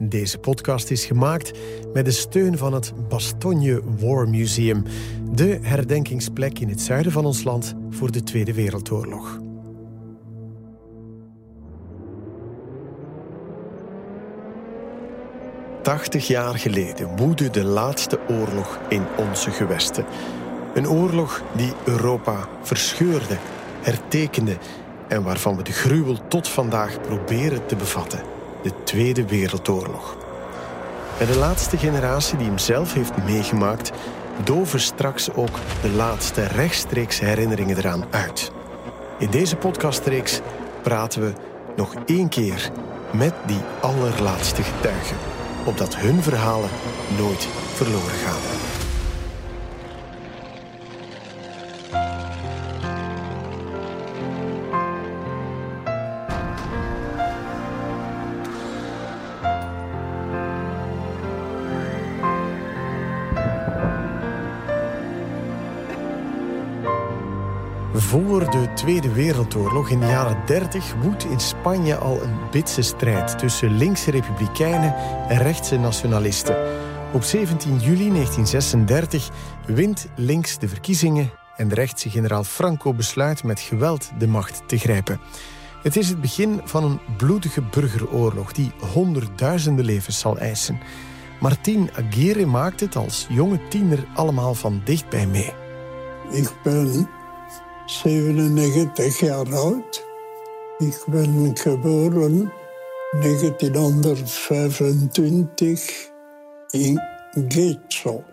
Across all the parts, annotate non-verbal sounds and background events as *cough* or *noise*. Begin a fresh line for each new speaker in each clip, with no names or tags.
Deze podcast is gemaakt met de steun van het Bastogne War Museum, de herdenkingsplek in het zuiden van ons land voor de Tweede Wereldoorlog. Tachtig jaar geleden woedde de laatste oorlog in onze gewesten. Een oorlog die Europa verscheurde, hertekende en waarvan we de gruwel tot vandaag proberen te bevatten. De Tweede Wereldoorlog. En de laatste generatie die hem zelf heeft meegemaakt, doven straks ook de laatste rechtstreeks herinneringen eraan uit. In deze podcastreeks praten we nog één keer met die allerlaatste getuigen, opdat hun verhalen nooit verloren gaan. Voor de Tweede Wereldoorlog in de jaren 30 woedt in Spanje al een bitse strijd tussen linkse republikeinen en rechtse nationalisten. Op 17 juli 1936 wint links de verkiezingen en de rechtse generaal Franco besluit met geweld de macht te grijpen. Het is het begin van een bloedige burgeroorlog die honderdduizenden levens zal eisen. Martín Aguirre maakt het als jonge tiener allemaal van dichtbij mee.
Ik ben 97 jaar oud. Ik ben geboren 1925 in Getxo.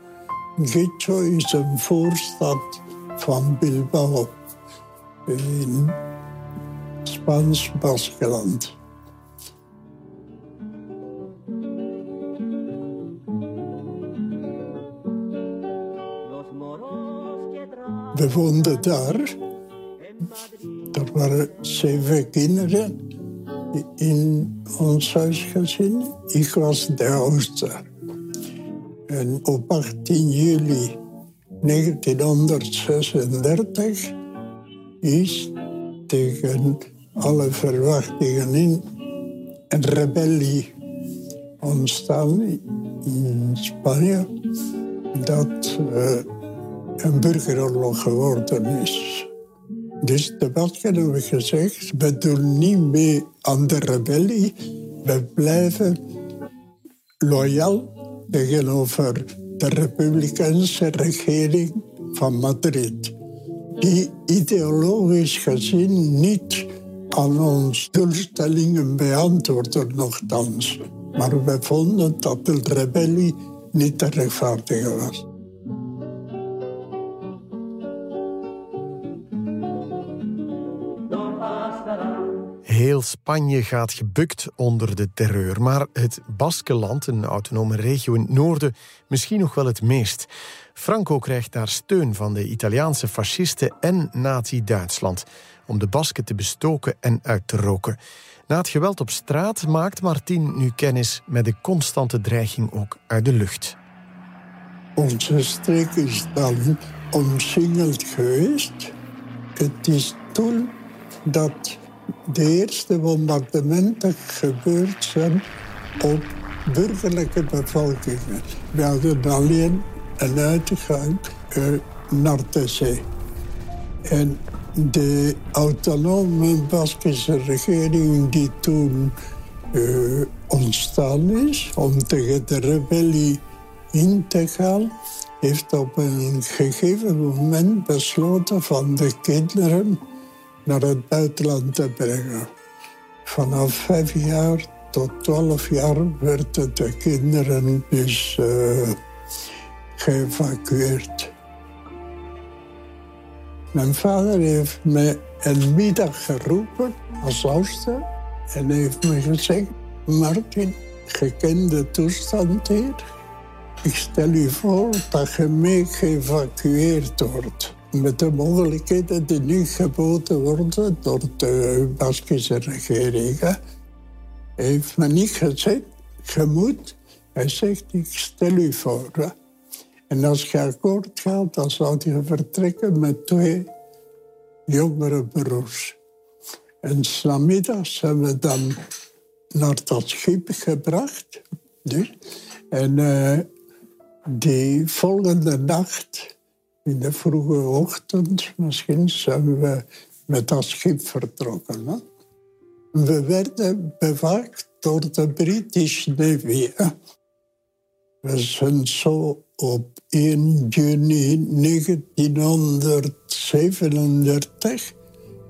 Getxo is een voorstad van Bilbao in Spaans Baskeland. We woonden daar er waren zeven kinderen in ons huisgezin. Ik was de oudste. En op 18 juli 1936 is tegen alle verwachtingen in een rebellie ontstaan in Spanje dat uh, een burgeroorlog geworden is. Dus de Basken hebben gezegd, we doen niet mee aan de rebellie. We blijven loyaal tegenover de republikeinse regering van Madrid. Die ideologisch gezien niet aan onze doelstellingen beantwoordde nogthans. Maar we vonden dat de rebellie niet te rechtvaardigen was.
Heel Spanje gaat gebukt onder de terreur, maar het Baskeland, een autonome regio in het noorden, misschien nog wel het meest. Franco krijgt daar steun van de Italiaanse fascisten en Nazi-Duitsland om de Basken te bestoken en uit te roken. Na het geweld op straat maakt Martin nu kennis met de constante dreiging ook uit de lucht.
Onze streek is dan omsingeld geweest. Het is toen dat de eerste bombardementen gebeurd zijn op burgerlijke bevolkingen. We hadden alleen een uitgang uh, naar de zee. En de autonome Baskische regering die toen uh, ontstaan is om tegen de rebellie in te gaan, heeft op een gegeven moment besloten van de kinderen naar het buitenland te brengen. Vanaf vijf jaar tot twaalf jaar werden de kinderen dus uh, geëvacueerd. Mijn vader heeft me een middag geroepen als oudste en heeft me gezegd: Martin, je kent de toestand hier. Ik stel je voor dat je mee geëvacueerd wordt met de mogelijkheden die nu geboden worden door de Baskische regering. Heeft me niet gezegd, je moet. Hij zegt, ik stel u voor. En als je akkoord gaat, dan zou je vertrekken met twee jongere broers. En s'namiddags zijn we dan naar dat schip gebracht. Dus. En uh, die volgende nacht, in de vroege ochtend misschien, zijn we met dat schip vertrokken. We werden bewaakt door de British Navy. We zijn zo op 1 juni 1937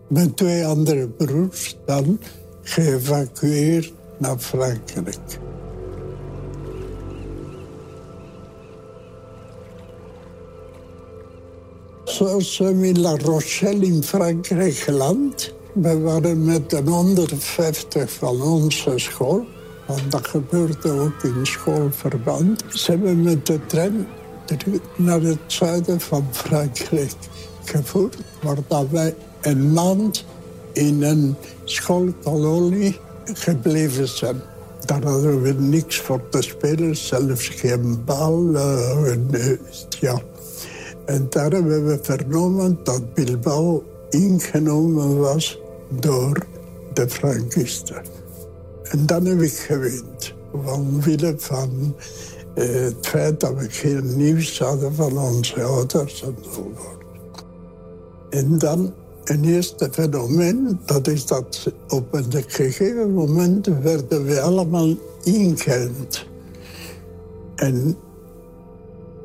met twee andere broers dan geëvacueerd naar Frankrijk. Zoals we in La Rochelle in Frankrijk geland. We waren met een 150 van onze school. Want dat gebeurde ook in schoolverband. Ze hebben met de trein naar het zuiden van Frankrijk gevoerd. Waar wij een maand in een schoolkolonie gebleven zijn. Daar hadden we niks voor te spelen, zelfs geen bal. Uh, en, ja. En daar hebben we vernomen dat Bilbao ingenomen was door de Frankisten. En dan heb ik gewend. Omwille van eh, het feit dat we geen nieuws hadden van onze ouders enzovoort. En dan een eerste fenomeen, dat is dat op een gegeven moment werden we allemaal ingend. En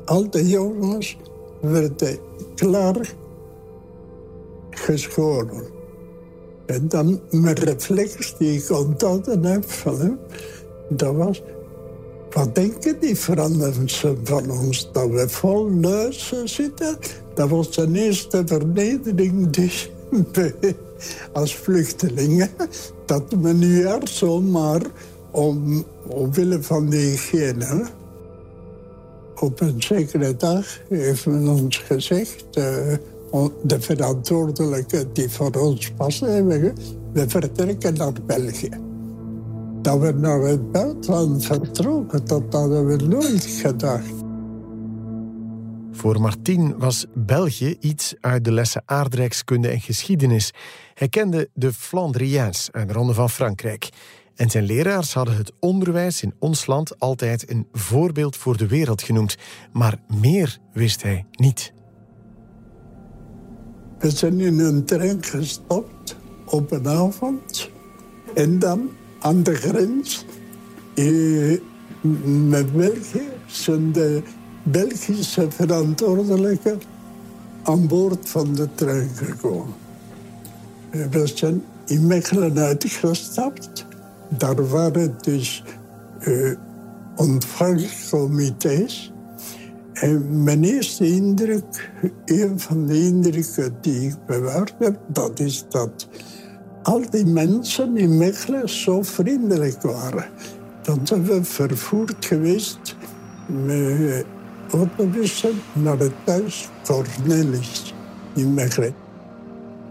al de jongens werden klaar geschoren. En dan mijn reflex die ik onthouden heb van hem, dat was... Wat denken die Fransen van ons? Dat we vol luizen zitten? Dat was zijn eerste vernedering dus, *laughs* als vluchtelingen. Dat men nu er zomaar om, omwille van de hygiëne... Op een zekere dag heeft men ons gezegd... Uh, de verantwoordelijke die voor ons passen hebben... we vertrekken naar België. Dat we naar het buitenland vertrokken, dat hadden we nooit gedacht.
Voor Martin was België iets uit de lessen aardrijkskunde en geschiedenis. Hij kende de Flandriëns de Ronde van Frankrijk. En zijn leraars hadden het onderwijs in ons land altijd een voorbeeld voor de wereld genoemd. Maar meer wist hij niet.
We zijn in een trein gestapt op een avond. En dan aan de grens eh, met België zijn de Belgische verantwoordelijken aan boord van de trein gekomen. We zijn in Mechelen uitgestapt. Daar waren dus uh, ontvangstcomité's. En mijn eerste indruk, een van de indrukken die ik bewaard dat is dat al die mensen in Mechelen zo vriendelijk waren. Zijn we vervoerd geweest met autobussen naar het thuis Cornelis in Mechelen.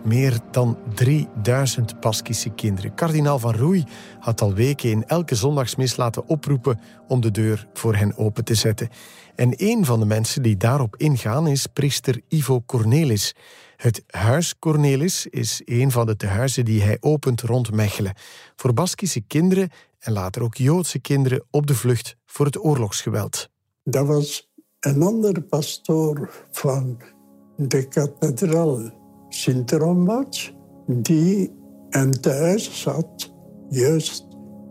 Meer dan 3000 Baskische kinderen. Kardinaal van Roei had al weken in elke zondagsmis laten oproepen om de deur voor hen open te zetten. En een van de mensen die daarop ingaan is priester Ivo Cornelis. Het Huis Cornelis is een van de tehuizen die hij opent rond Mechelen. Voor Baskische kinderen en later ook Joodse kinderen op de vlucht voor het oorlogsgeweld.
Dat was een andere pastoor van de kathedraal Sint-Rombaat die een thuis zat, juist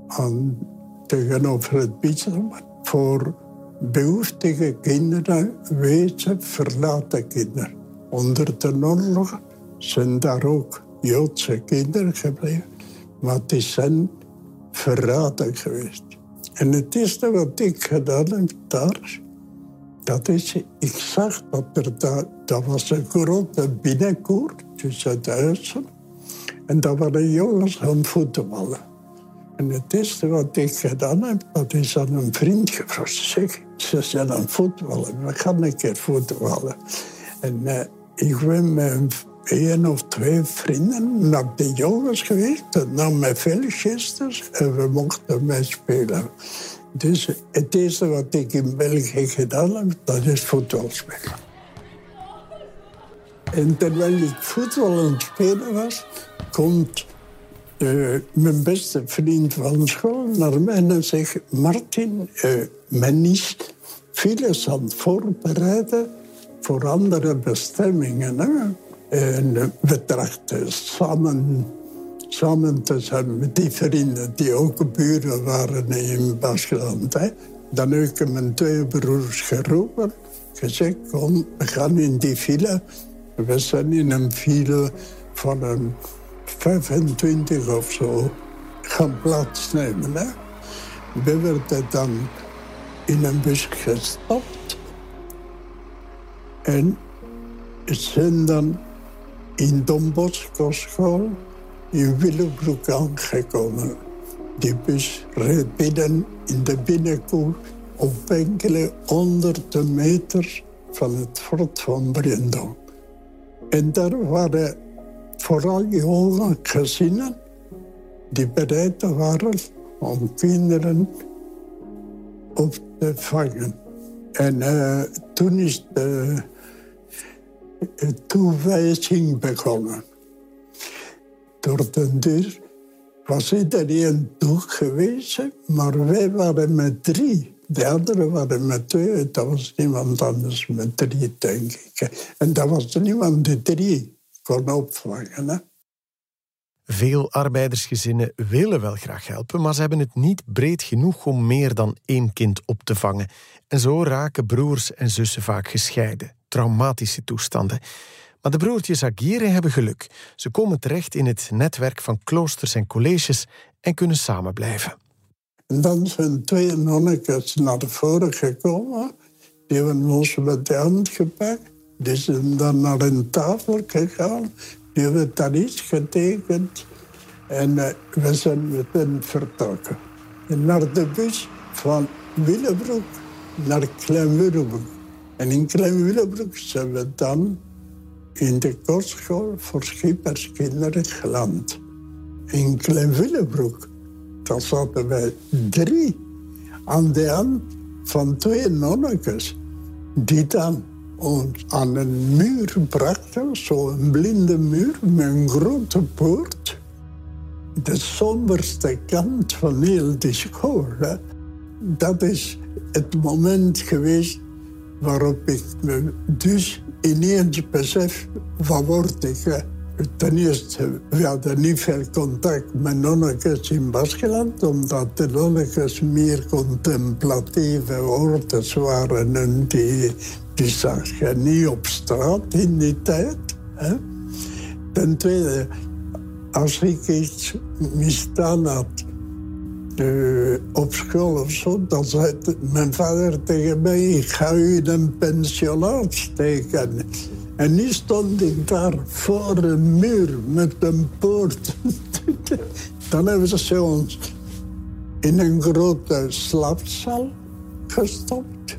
aan, tegenover het Bietzem, voor behoeftige kinderen, wezen verlaten kinderen. Onder de oorlog zijn daar ook Joodse kinderen gebleven, maar die zijn verraden geweest. En het eerste wat ik gedaan heb daar, dat is, ik zag dat er daar, dat was een grote binnenkoer tussen de huizen. En daar waren jongens aan voetballen. En het eerste wat ik gedaan heb, dat is aan een vriend gevraagd. Ze zijn aan voetballen, we gaan een keer voetballen. En uh, ik ben met één of twee vrienden naar de jongens geweest, naar mijn veel en we mochten mee spelen. Dus het eerste wat ik in België gedaan heb, dat is voetbal spelen. En terwijl ik voetbal aan het spelen was, komt mijn beste vriend van school naar mij en zegt... Martin, uh, men is vieles aan het voorbereiden voor andere bestemmingen. En we trachten samen, samen te zijn met die vrienden die ook buren waren in Baskeland. Dan heb ik mijn twee broers geroepen. Gezegd, kom, we gaan in die file. We zijn in een file van een 25 of zo gaan plaatsnemen. Hè? We werden dan in een bus gestopt. En zijn dan in Don Bosco school in Willebroek aangekomen. Die bus reed binnen in de binnenkoer op enkele honderden meter van het fort van Brendel. En daar waren vooral jonge gezinnen die bereid waren om kinderen op te vangen. En uh, toen is de toewijzing begonnen. Door de deur was iedereen toegewezen, maar wij waren met drie. De anderen waren met twee. Dat was niemand anders met drie, denk ik. En dat was niemand die drie kon opvangen. Hè?
Veel arbeidersgezinnen willen wel graag helpen, maar ze hebben het niet breed genoeg om meer dan één kind op te vangen. En zo raken broers en zussen vaak gescheiden. Traumatische toestanden. Maar de broertjes Aguirre hebben geluk. Ze komen terecht in het netwerk van kloosters en colleges en kunnen samen blijven.
En dan zijn twee nonnetjes naar voren gekomen. Die hebben ons met de hand gepakt. Die zijn dan naar een tafel gegaan. Die hebben daar iets getekend. En uh, we zijn met hen vertrokken. En naar de bus van Willebroek naar Klein Willebroek. En in Klein Willebroek zijn we dan in de kostschool voor schipperskinderen geland. In Klein Willebroek, daar zaten wij drie aan de hand van twee nonnetjes. Die dan ons aan een muur brachten, zo'n blinde muur met een grote poort. De somberste kant van heel die school. Dat is het moment geweest waarop ik me dus ineens besef, wat word ik? Ten eerste, we hadden niet veel contact met nonnetjes in Baskeland, omdat de nonnetjes meer contemplatieve ordens waren en die, die zag je niet op straat in die tijd. Hè? Ten tweede, als ik iets misdaan had op school of zo, dan zei mijn vader tegen mij: Ik ga u een pensionaat steken. En nu stond ik daar voor een muur met een poort. *laughs* dan hebben ze ons in een grote slaapzaal gestopt.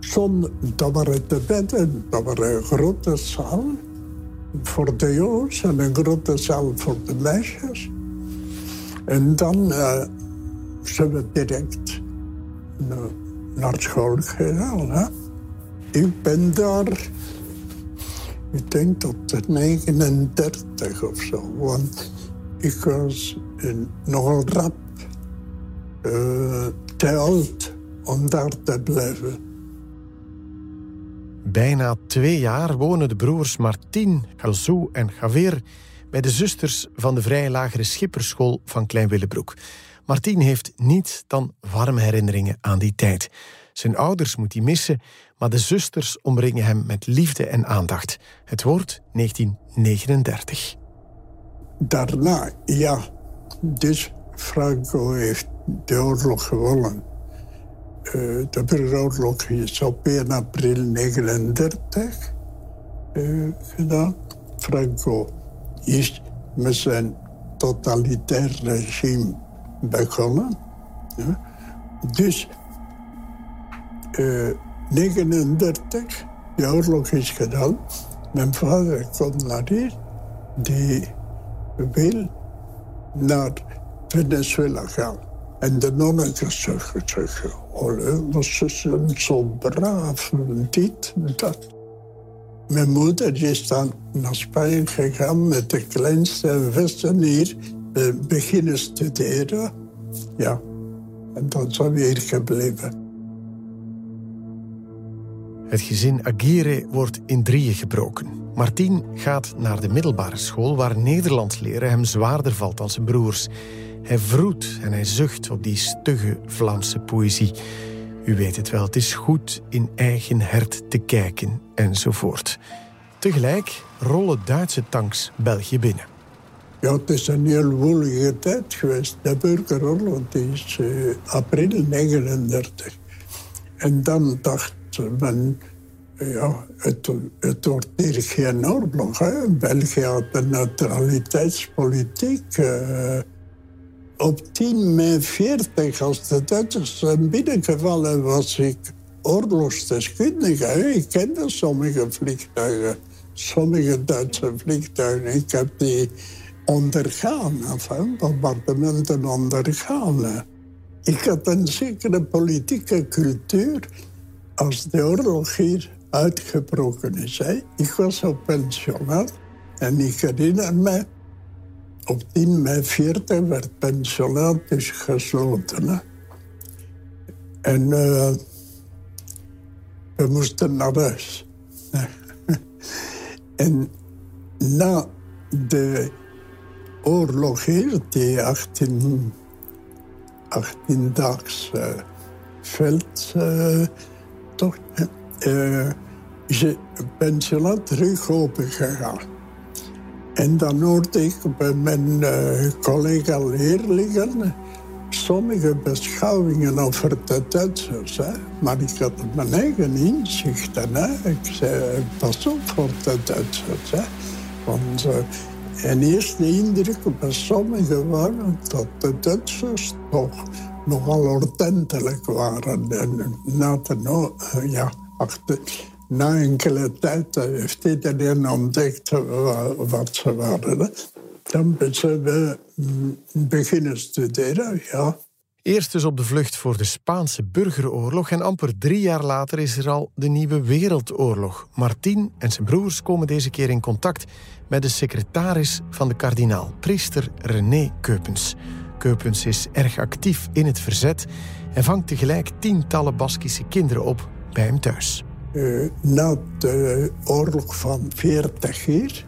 Zonder, dat waren de bedden, dat waren een grote zaal voor de jongens en een grote zaal voor de meisjes. En dan uh, zijn we direct naar school gegaan. Ik ben daar, ik denk tot de 39 of zo. Want ik was nogal rap uh, te oud om daar te blijven.
Bijna twee jaar wonen de broers Martin, Galzou en Javier bij de zusters van de vrij lagere schipperschool van Klein Martin heeft niets dan warme herinneringen aan die tijd. Zijn ouders moet hij missen, maar de zusters omringen hem met liefde en aandacht. Het wordt 1939.
Daarna, ja. Dus Franco heeft de oorlog gewonnen. Uh, de burgeroorlog is op 1 april 1939 uh, eh, gedaan. Franco is met zijn totalitair regime begonnen. Ja. Dus uh, eh, 39, de oorlog is gedaan. Mijn vader komt naar hier. Die wil naar Venezuela gaan. En de nonnetjes zeggen, oh, ze zijn zo braaf, dit dat. Mijn moeder is dan naar Spanje gegaan met de kleinste hier beginnen studeren. Ja, en dan zijn we hier gebleven.
Het gezin Aguirre wordt in drieën gebroken. Martien gaat naar de middelbare school waar Nederlands leren hem zwaarder valt dan zijn broers. Hij vroet en hij zucht op die stugge Vlaamse poëzie. U weet het wel, het is goed in eigen hert te kijken enzovoort. Tegelijk rollen Duitse tanks België binnen.
Ja, het is een heel woelige tijd geweest. De burgeroorlog is uh, april 39. En dan dacht men, ja, het, het wordt hier geen oorlog. Hè. België had een neutraliteitspolitiek. Uh, op 10 mei 40, als de Duitsers zijn binnengevallen, was ik oorlogsdeskundige. Ik kende sommige vliegtuigen, sommige Duitse vliegtuigen. Ik heb die ondergaan, enfin, bombardementen ondergaan. Ik had een zekere politieke cultuur als de oorlog hier uitgebroken is. Ik was op pensionaat en ik herinner me op 10 mei 40 werd pensionaat dus gesloten. En uh, we moesten naar huis. *laughs* en na de oorlog hier, die 18, 18-daags uh, veldtocht, uh, is het pensionaat terug open gegaan. En dan hoorde ik bij mijn uh, collega-leerlingen sommige beschouwingen over de Duitsers. Maar ik had mijn eigen inzichten. Hè. Ik zei, pas op voor de Duitsers. Want en eerste indruk bij sommigen waren dat de Duitsers toch nogal ordentelijk waren. En na, de, uh, ja, achter, na enkele tijd heeft iedereen ontdekt wat ze waren. Dan zijn we mm, beginnen studeren, ja.
Eerst dus op de vlucht voor de Spaanse burgeroorlog en amper drie jaar later is er al de Nieuwe Wereldoorlog. Martin en zijn broers komen deze keer in contact met de secretaris van de kardinaal, priester René Keupens. Keupens is erg actief in het verzet en vangt tegelijk tientallen Baskische kinderen op bij hem thuis.
Uh, na de oorlog van 40 jaar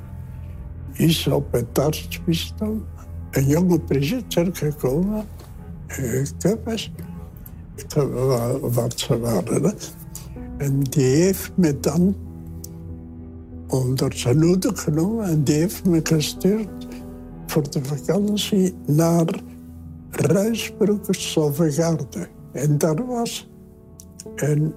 is op het aartsbisdom een jonge priester gekomen, Keupens, wat ze waren. En die heeft me dan onder zijn hoede genomen en die heeft me gestuurd voor de vakantie naar Ruisbroeke Sofegaarde. En daar was een,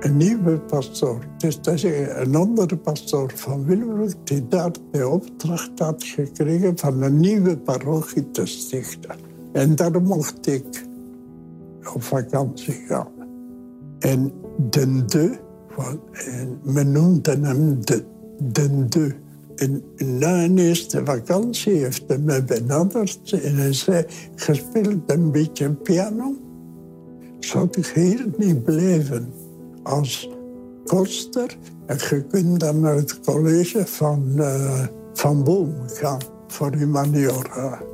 een nieuwe pastoor. Dus dat is een andere pastoor van Wilbroek die daar de opdracht had gekregen van een nieuwe parochie te stichten. En daar mocht ik op vakantie gaan. En de de en men noemde hem de, de, de. En na een eerste vakantie heeft hij me benaderd en hij zei: Je speelt een beetje piano. Zou ik hier niet blijven als koster? En je kunt dan naar het college van, uh, van Boom gaan voor humaniora.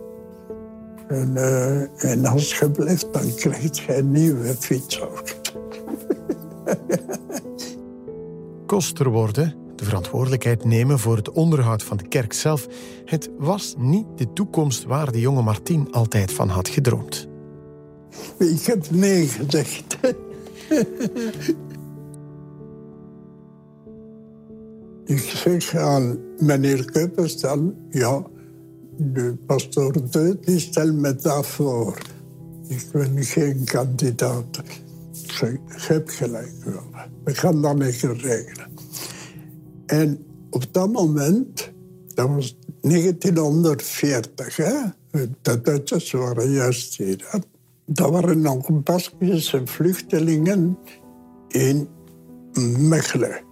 En, uh, en als je blijft, dan krijg je een nieuwe fiets ook. *laughs*
koster worden, de verantwoordelijkheid nemen voor het onderhoud van de kerk zelf, het was niet de toekomst waar de jonge Martin altijd van had gedroomd.
Ik heb nee gezegd. *laughs* Ik zeg aan meneer Kuipers dan, ja, de pastoor Deut, die stelt me dat voor. Ik ben geen kandidaat. Ik heb gelijk. We gaan dat niet regelen. En op dat moment, dat was 1940, hè? de Duitsers waren juist hier. Hè? Dat waren nog Baskische vluchtelingen in Mechelen.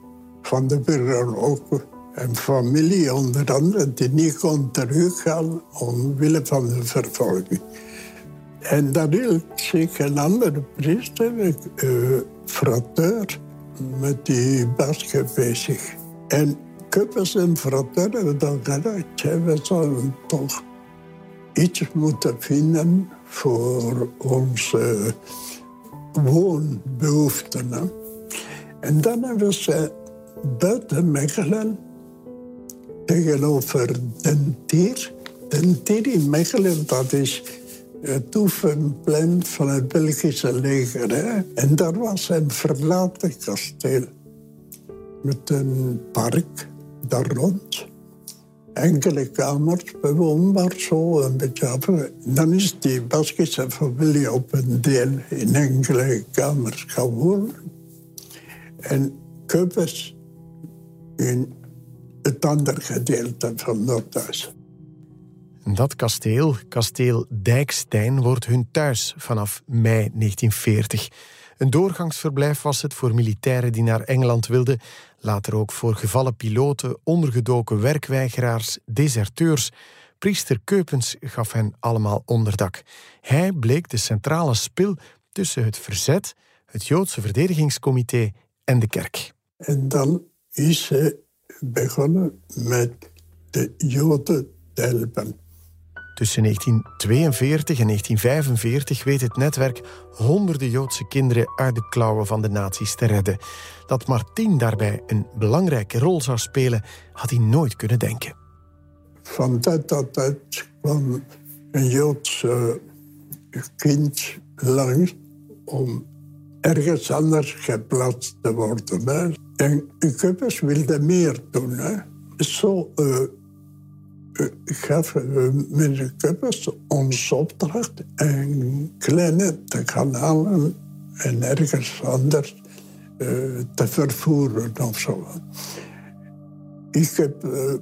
Van de burgerlopen. En familie onder andere die niet kon teruggaan omwille van de vervolging. En daar hield zich een andere priester, uh, frateur, met die Basken bezig. En Kuppers en frateur hebben dan gedacht, we zouden toch iets moeten vinden voor onze woonbehoeften. En dan hebben ze buiten Mechelen tegenover Den Tier. Den Tier in Mechelen, dat is het oefenplein van het Belgische leger. En daar was een verlaten kasteel. Met een park daar rond. Enkele kamers bewoonbaar, zo een beetje af. Dan is die Baskische familie op een deel in enkele kamers gaan. En Keupers in het andere gedeelte van Noordhuis.
Dat kasteel, kasteel Dijkstein, wordt hun thuis vanaf mei 1940. Een doorgangsverblijf was het voor militairen die naar Engeland wilden, later ook voor gevallen piloten, ondergedoken werkweigeraars, deserteurs. Priester Keupens gaf hen allemaal onderdak. Hij bleek de centrale spil tussen het verzet, het Joodse verdedigingscomité en de kerk.
En dan is ze begonnen met de Joden te helpen.
Tussen 1942 en 1945 weet het netwerk honderden Joodse kinderen uit de klauwen van de nazi's te redden. Dat Martin daarbij een belangrijke rol zou spelen, had hij nooit kunnen denken.
Van tijd tot tijd kwam een Joodse kind langs om ergens anders geplaatst te worden. En Kuppers wilde meer doen. Zo uh, gaf meneer Kuppers ons opdracht een kleine te gaan halen en ergens anders uh, te vervoeren of zo. Ik heb uh,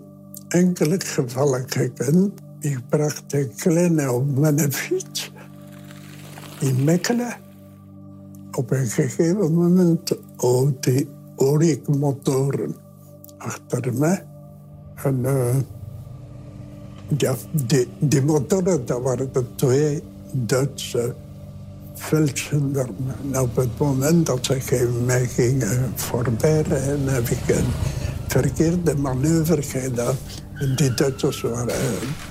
enkele gevallen gekend. Ik bracht een kleine op mijn fiets in Mechelen op een gegeven moment hoor ik motoren achter me. En uh, ja, die, die motoren, dat waren de twee Duitse veldgendarmen. En op het moment dat ze mij gingen voorbij heb ik een verkeerde manoeuvre gedaan. En die Duitsers waren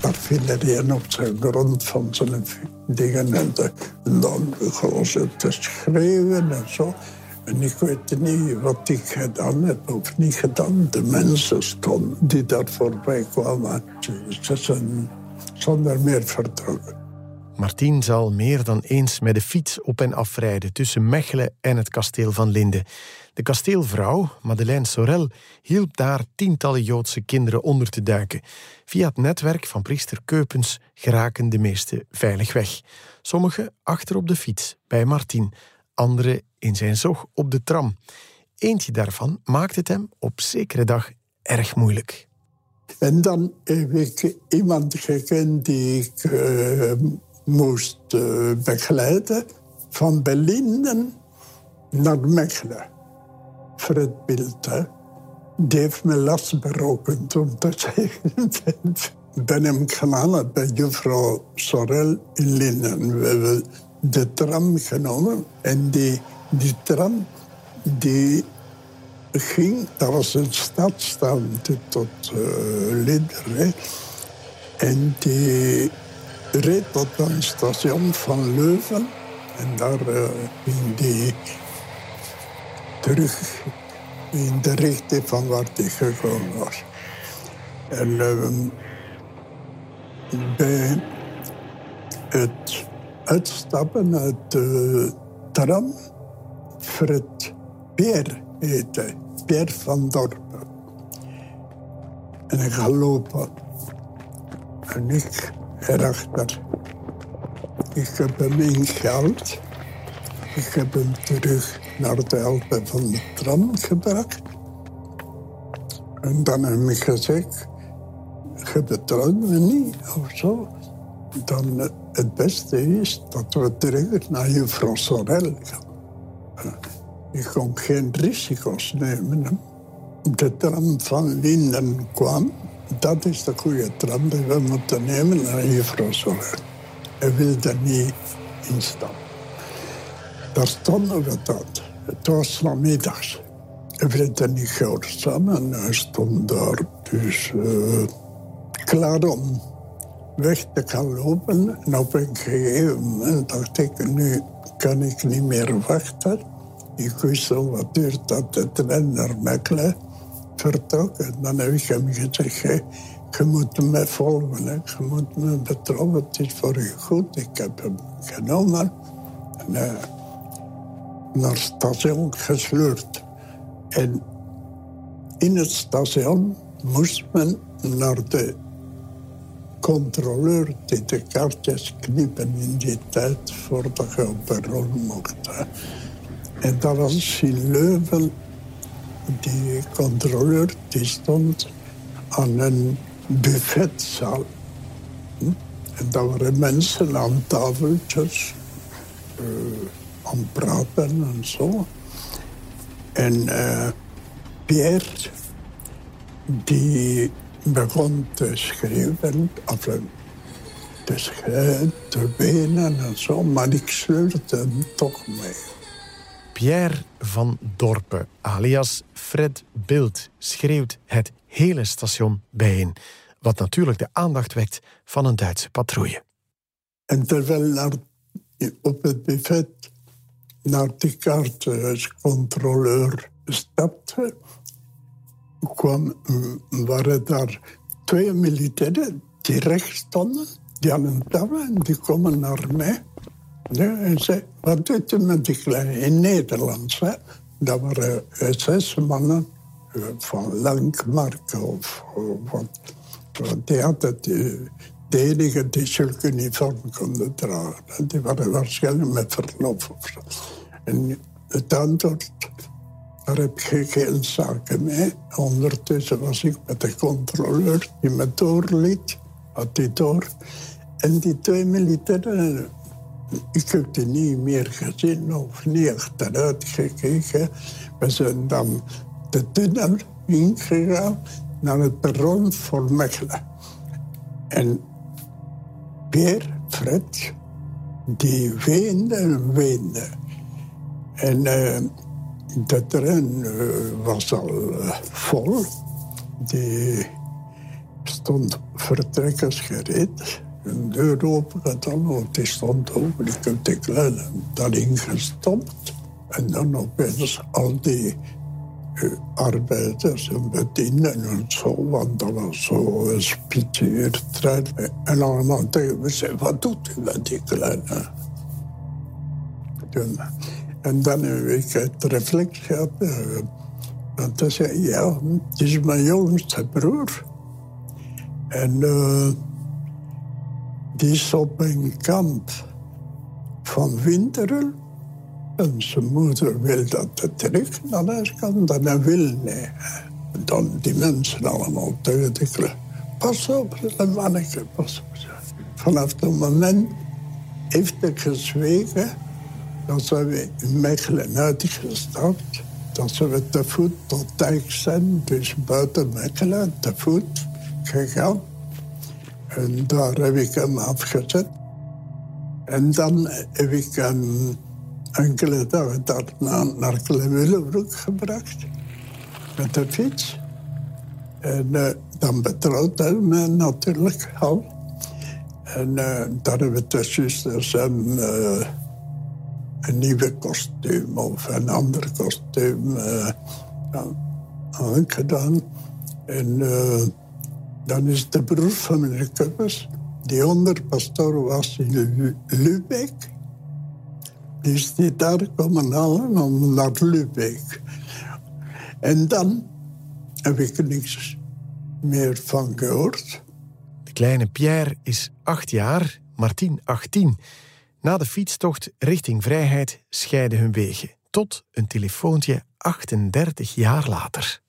artillerieën op zijn grond van zijn dingen. En, dan begonnen ze te schreeuwen en zo. En ik weet niet wat ik gedaan heb of niet gedaan. De mensen stonden die daar voorbij kwamen. Ze zijn zonder meer vertrokken.
Martien zal meer dan eens met de fiets op en afrijden tussen Mechelen en het kasteel van Linde. De kasteelvrouw, Madeleine Sorel, hielp daar tientallen Joodse kinderen onder te duiken. Via het netwerk van priester Keupens geraken de meeste veilig weg. Sommigen achter op de fiets bij Martien, anderen in zijn zog op de tram. Eentje daarvan maakt het hem op zekere dag erg moeilijk.
En dan heb ik iemand gekend die ik uh, moest uh, begeleiden van Berlin naar Mechelen. Fred Bilte. Die heeft me last berokkend om te *laughs* zeggen. ben hem gaan bij juffrouw Sorel in Linden. We de tram genomen en die, die tram die ging, dat was een stadstand tot uh. En die reed tot een station van Leuven. En daar uh, ging die terug in de richting van waar hij gekomen was. En uh, bij het uitstappen uit de tram, Fred Peer heette, Peer van Dorpen. En ik ga lopen. En ik erachter. Ik heb hem ingehaald. Ik heb hem terug naar de helpen van de tram gebracht. En dan heb ik gezegd, je betrouwt me niet of zo. Dan het beste is dat we terug naar juffrouw Sorel gaan. Ik kon geen risico's nemen. De tram van Linden kwam. Dat is de goede tram die we moeten nemen naar juffrouw Sorel. Hij wilde niet instappen. Daar stonden we dat. Het was namiddags. We werden niet gehoorzaam en hij stond daar dus uh, klaar om weg te gaan lopen. En op een gegeven moment dacht ik, nu kan ik niet meer wachten. Ik wist al wat duurt dat de trein naar Mechelen vertrok. En dan heb ik hem gezegd, je moet me volgen, je moet me betrouwen, het is voor je goed. Ik heb hem genomen en uh, naar het station gesleurd. En in het station moest men naar de controleur die de kaartjes knippen in die tijd voordat je op perron mocht. En dat was in Leuven. Die controleur die stond aan een buffetzaal. En daar waren mensen aan tafeltjes uh, aan praten en zo. En uh, Pierre, die begon te schrijven, of eh, te schrijven, te benen en zo, maar ik sleurde hem toch mee.
Pierre van Dorpen, alias Fred Bild, schreeuwt het hele station bijeen. Wat natuurlijk de aandacht wekt van een Duitse patrouille.
En terwijl op het buffet naar de kaartcontroleur stapte, kwam, waren daar twee militairen die recht stonden. Die hadden touwen en die komen naar mij. En zei, wat doet u met die kleine? In Nederlands, hè. Dat waren zes mannen eh, van Lankmark of. Die hadden de, enige die zulke uniform konden dragen. Die waren waarschijnlijk met verlof of. En het antwoord, daar heb ik geen zaken mee. Ondertussen was ik met de controleur die me doorliet. Had die door. En die twee militairen ik heb die niet meer gezien of niet achteruit gekeken. We zijn dan de tunnel ingegaan naar het perron voor Mechelen. En Pierre, Fred, die weende en weende. En uh, de trein uh, was al uh, vol. Die stond vertrekkers gereed een deur open gedaan, want die stond open. Ik heb de kleine daarin gestopt. En dan opeens al die uh, arbeiders en bedienden en zo, want dat was zo een spitsuurtrein. En allemaal tegen me zei, wat doet u met die kleine? En dan heb ik het reflex gehad. En toen zei ja, het is mijn jongste broer. En... Uh, die is op een kamp van Winteren. En zijn moeder wil dat hij terug naar huis kan. Dan hij wil nee. Dan die mensen allemaal tegen Pas op, manneke, pas op. Vanaf dat moment heeft hij gezwegen dat ze we in Mechelen uitgestapt. Dat ze we te voet tot Dijk zijn, dus buiten Mechelen, te voet gegaan. En daar heb ik hem afgezet. En dan heb ik hem enkele dagen daarna naar Klemwillebroek gebracht. Met de fiets. En uh, dan betrouwde hij me natuurlijk al. En uh, daar hebben de zusters hem uh, een nieuwe kostuum of een ander kostuum aangedaan. En dan is de broer van meneer Kuppers, die onderpastor was in Lübeck. Die is die daar komen halen om naar Lübeck. En dan heb ik er niks meer van gehoord.
De kleine Pierre is acht jaar, Martien 18. Na de fietstocht richting vrijheid scheiden hun wegen. Tot een telefoontje 38 jaar later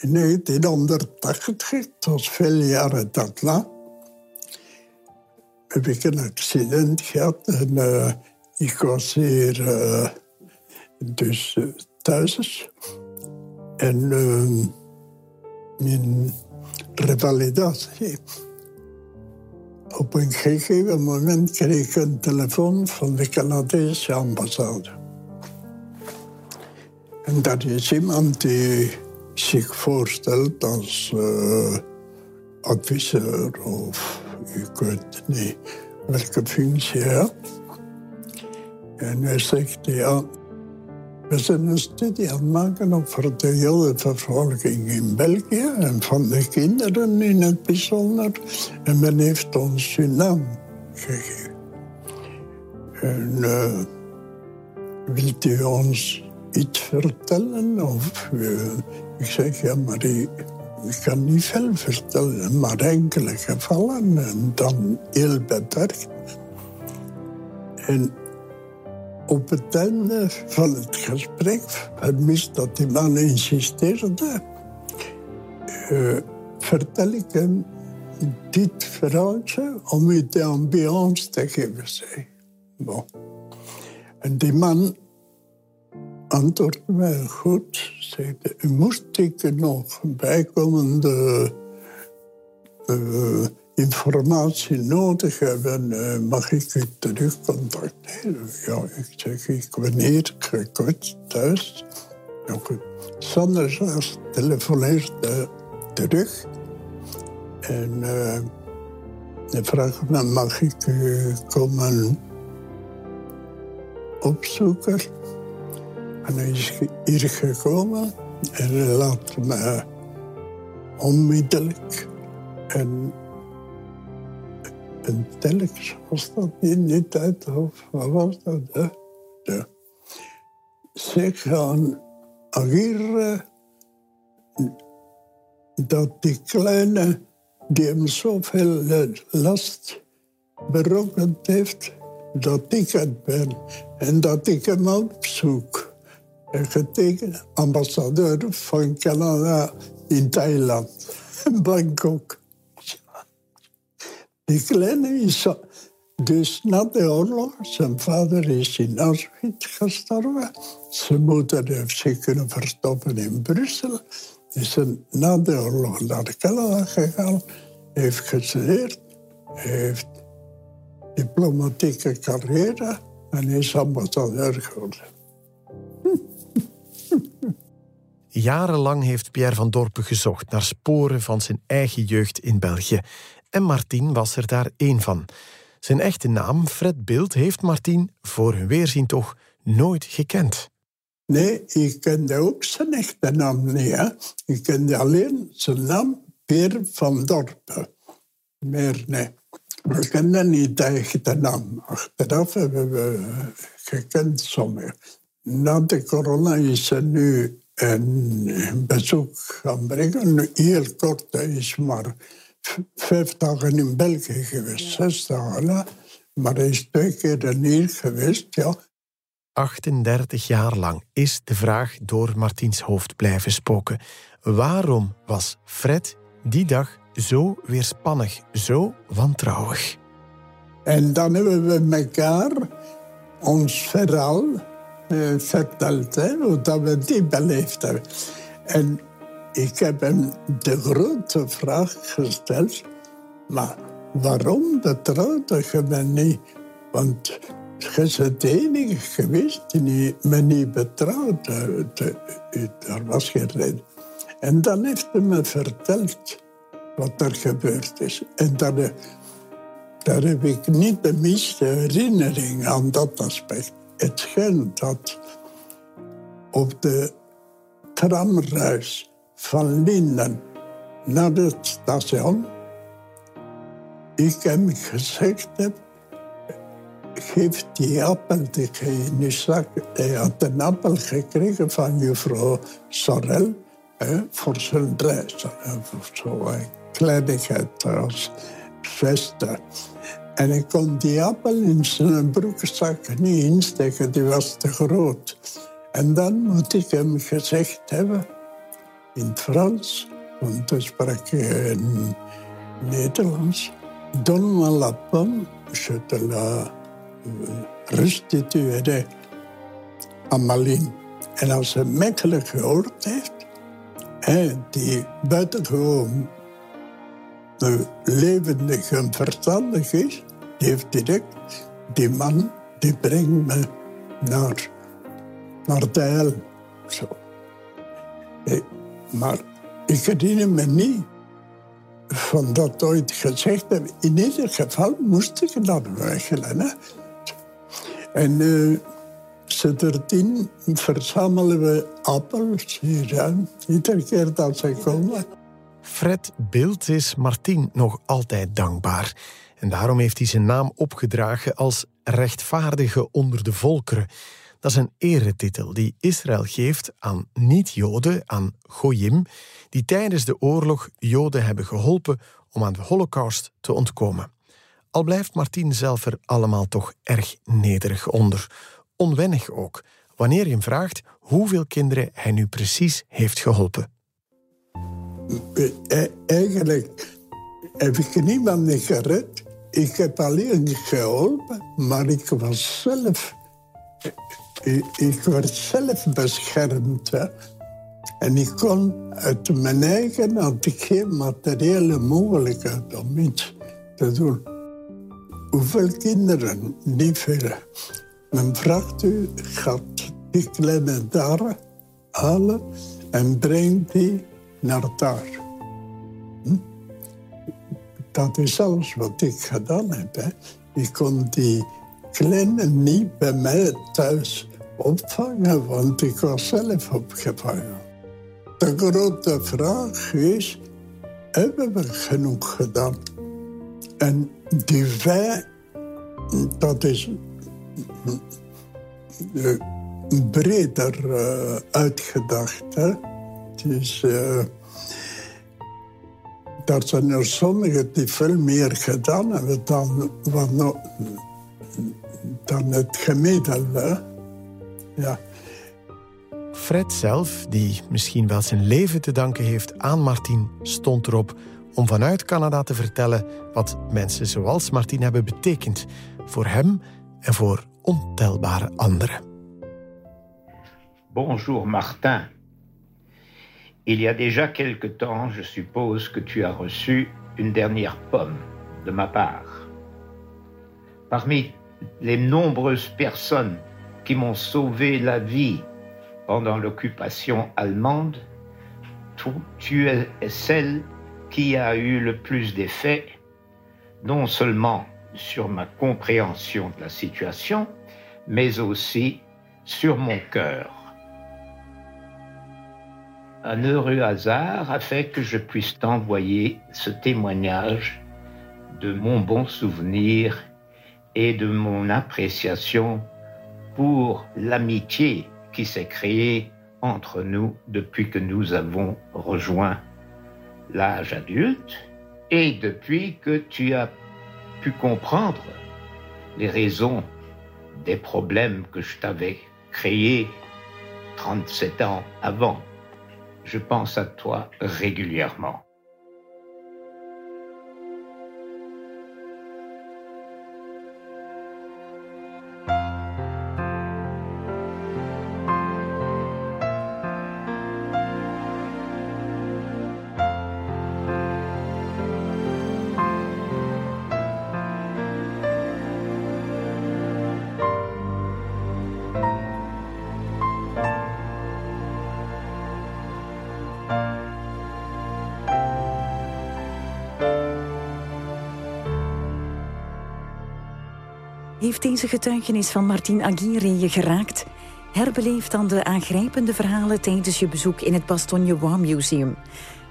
in 1980, het was veel jaren daarna, heb ik een accident gehad. En uh, ik was hier uh, dus uh, thuis. En mijn revalidatie. Op een gegeven moment kreeg ik een telefoon van de Canadese ambassade. En dat is iemand die zich voorstelt als uh, adviseur of ik weet niet welke functie hij had. En hij zegt, ja, we zijn een studie aan het maken over de jodenvervolging in België en van de kinderen in het bijzonder. En men heeft ons hun naam gegeven. En uh, wilt u ons iets vertellen? Of, uh, ik zeg, ja, maar ik, ik, kan niet veel vertellen, maar enkele gevallen en dan heel beperkt. En op het einde van het gesprek, vermist dat die man insisteerde, uh, vertel ik hem dit verhaaltje om u de ambiance te geven. Zei. En die man antwoordde mij goed. Zei, moest ik nog bijkomende uh, informatie nodig hebben, uh, mag ik u terug contacteren? Ja, ik zeg, ik ben hier gekort thuis. Ja, goed. Zondagavond telefoneerde terug. En uh, hij vraagt me, mag ik u komen opzoeken? En hij is hier gekomen en hij laat me onmiddellijk een een telex was dat in die tijd, of was dat? Hè? Ja. Ze gaan ageren dat die kleine, die hem zoveel last berokkend heeft, dat ik het ben en dat ik hem opzoek. En getekend ambassadeur van Canada in Thailand, *laughs* Bangkok. Die kleine is dus na de oorlog, zijn vader is in Auschwitz gestorven. Zijn moeder heeft zich kunnen verstoppen in Brussel. Is na de oorlog naar Canada gegaan, heeft gestudeerd, heeft diplomatieke carrière en is ambassadeur geworden.
Jarenlang heeft Pierre van Dorpen gezocht naar sporen van zijn eigen jeugd in België en Martin was er daar één van. Zijn echte naam, Fred Bild, heeft Martin voor hun weerzien toch nooit gekend.
Nee, ik kende ook zijn echte naam niet. Ik kende alleen zijn naam, Peer van Dorpen. Meer nee. We kenden niet de echte naam. Achteraf hebben we gekend sommigen. Na de corona is ze nu een bezoek gaan brengen. Heel kort, is maar vijf dagen in België geweest, zes dagen. Maar hij is twee keer er hier geweest, ja.
38 jaar lang is de vraag door Martiens hoofd blijven spoken. Waarom was Fred die dag zo weerspannig, zo wantrouwig?
En dan hebben we elkaar ons verhaal eh, verteld, hè, hoe dat we die beleefd hebben. En ik heb hem de grote vraag gesteld, maar waarom betrouwde je me niet? Want je bent de enige geweest die me niet betrouwde. Er was geen reden. En dan heeft hij me verteld wat er gebeurd is. En daar, daar heb ik niet de minste herinnering aan dat aspect. Het schijnt dat op de tramreis van Linden naar het station. Ik hem gezegd heb, geef die appel die je in je zak. Hij had een appel gekregen van juffrouw Sorel voor zijn reis. Voor zo'n kleinigheid als veste. En ik kon die appel in zijn broekzak niet insteken, die was te groot. En dan moet ik hem gezegd hebben in het Frans, want hij sprak in Nederlands. Donne-moi la pomme, je te la aan Malin. En als hij Mechelen gehoord heeft, en die buitengewoon levendig en verstandig is, heeft direct, die man, die brengt me naar, naar de hel. Zo. Maar ik herinner me niet van dat ooit gezegd hebben. In ieder geval moest ik dat wegelen. Hè. En uh, sindsdien verzamelen we appels hier. Iedere keer dat ze komen.
Fred Bild is Martin nog altijd dankbaar. En daarom heeft hij zijn naam opgedragen als rechtvaardige onder de volkeren. Dat is een eretitel die Israël geeft aan niet-Joden, aan Goyim, die tijdens de oorlog Joden hebben geholpen om aan de Holocaust te ontkomen. Al blijft Martin zelf er allemaal toch erg nederig onder. Onwennig ook, wanneer je hem vraagt hoeveel kinderen hij nu precies heeft geholpen.
E-, eigenlijk heb ik niemand gered. Ik heb alleen geholpen, maar ik was zelf... Ik, werd zelf beschermd. En ik kon uit mijn eigen had ik geen materiële mogelijkheid om iets te doen. Hoeveel kinderen? Niet veel. Men vraagt u, gaat die kleine daar halen en brengt die naar daar. Hm? Dat is alles wat ik gedaan heb. Ik kon die kleine niet bij mij thuis opvangen, want ik was zelf opgevangen. De grote vraag is, hebben we genoeg gedaan? En die wij, dat is breder uh, uitgedacht. Hè? Dus uh, dat zijn er sommigen die veel meer gedaan hebben dan, dan het gemiddelde. Ja.
Fred zelf, die misschien wel zijn leven te danken heeft aan Martin, stond erop om vanuit Canada te vertellen wat mensen zoals Martin hebben betekend voor hem en voor ontelbare anderen.
Bonjour Martin. Il y a déjà quelque temps, je suppose que tu as reçu une dernière pomme de ma part. Parmi les nombreuses personnes qui m'ont sauvé la vie pendant l'occupation allemande, tu es celle qui a eu le plus d'effet, non seulement sur ma compréhension de la situation, mais aussi sur mon cœur. Un heureux hasard a fait que je puisse t'envoyer ce témoignage de mon bon souvenir et de mon appréciation pour l'amitié qui s'est créée entre nous depuis que nous avons rejoint l'âge adulte et depuis que tu as pu comprendre les raisons des problèmes que je t'avais créés 37 ans avant je pense à toi régulièrement.
Deze getuigenis van Martin Aguirre je geraakt? Herbeleef dan de aangrijpende verhalen tijdens je bezoek in het Bastogne War Museum.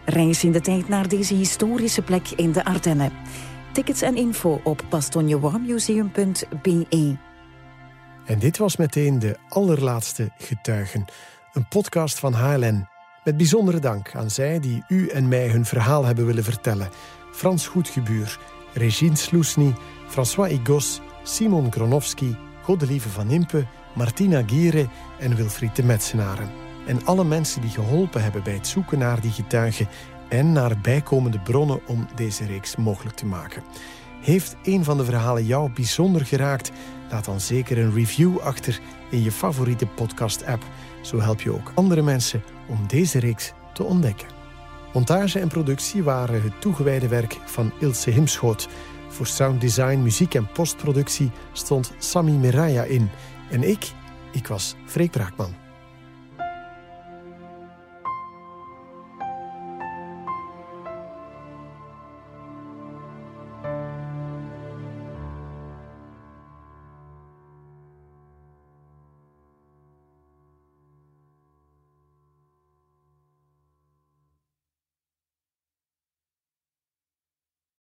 Reis in de tijd naar deze historische plek in de Ardennen. Tickets en info op bastognewarmuseum.be.
En dit was meteen de allerlaatste getuigen. Een podcast van HLN. Met bijzondere dank aan zij die u en mij hun verhaal hebben willen vertellen. Frans Goedgebuur, Regine Sloesny, François Igos Simon Gronowski, Godelieve van Impe, Martina Giere en Wilfried de Metsenaren. En alle mensen die geholpen hebben bij het zoeken naar die getuigen en naar bijkomende bronnen om deze reeks mogelijk te maken. Heeft een van de verhalen jou bijzonder geraakt? Laat dan zeker een review achter in je favoriete podcast-app. Zo help je ook andere mensen om deze reeks te ontdekken. Montage en productie waren het toegewijde werk van Ilse Himschoot. Voor sounddesign, muziek en postproductie stond Sami Miraya in. En ik, ik was Freek Braakman.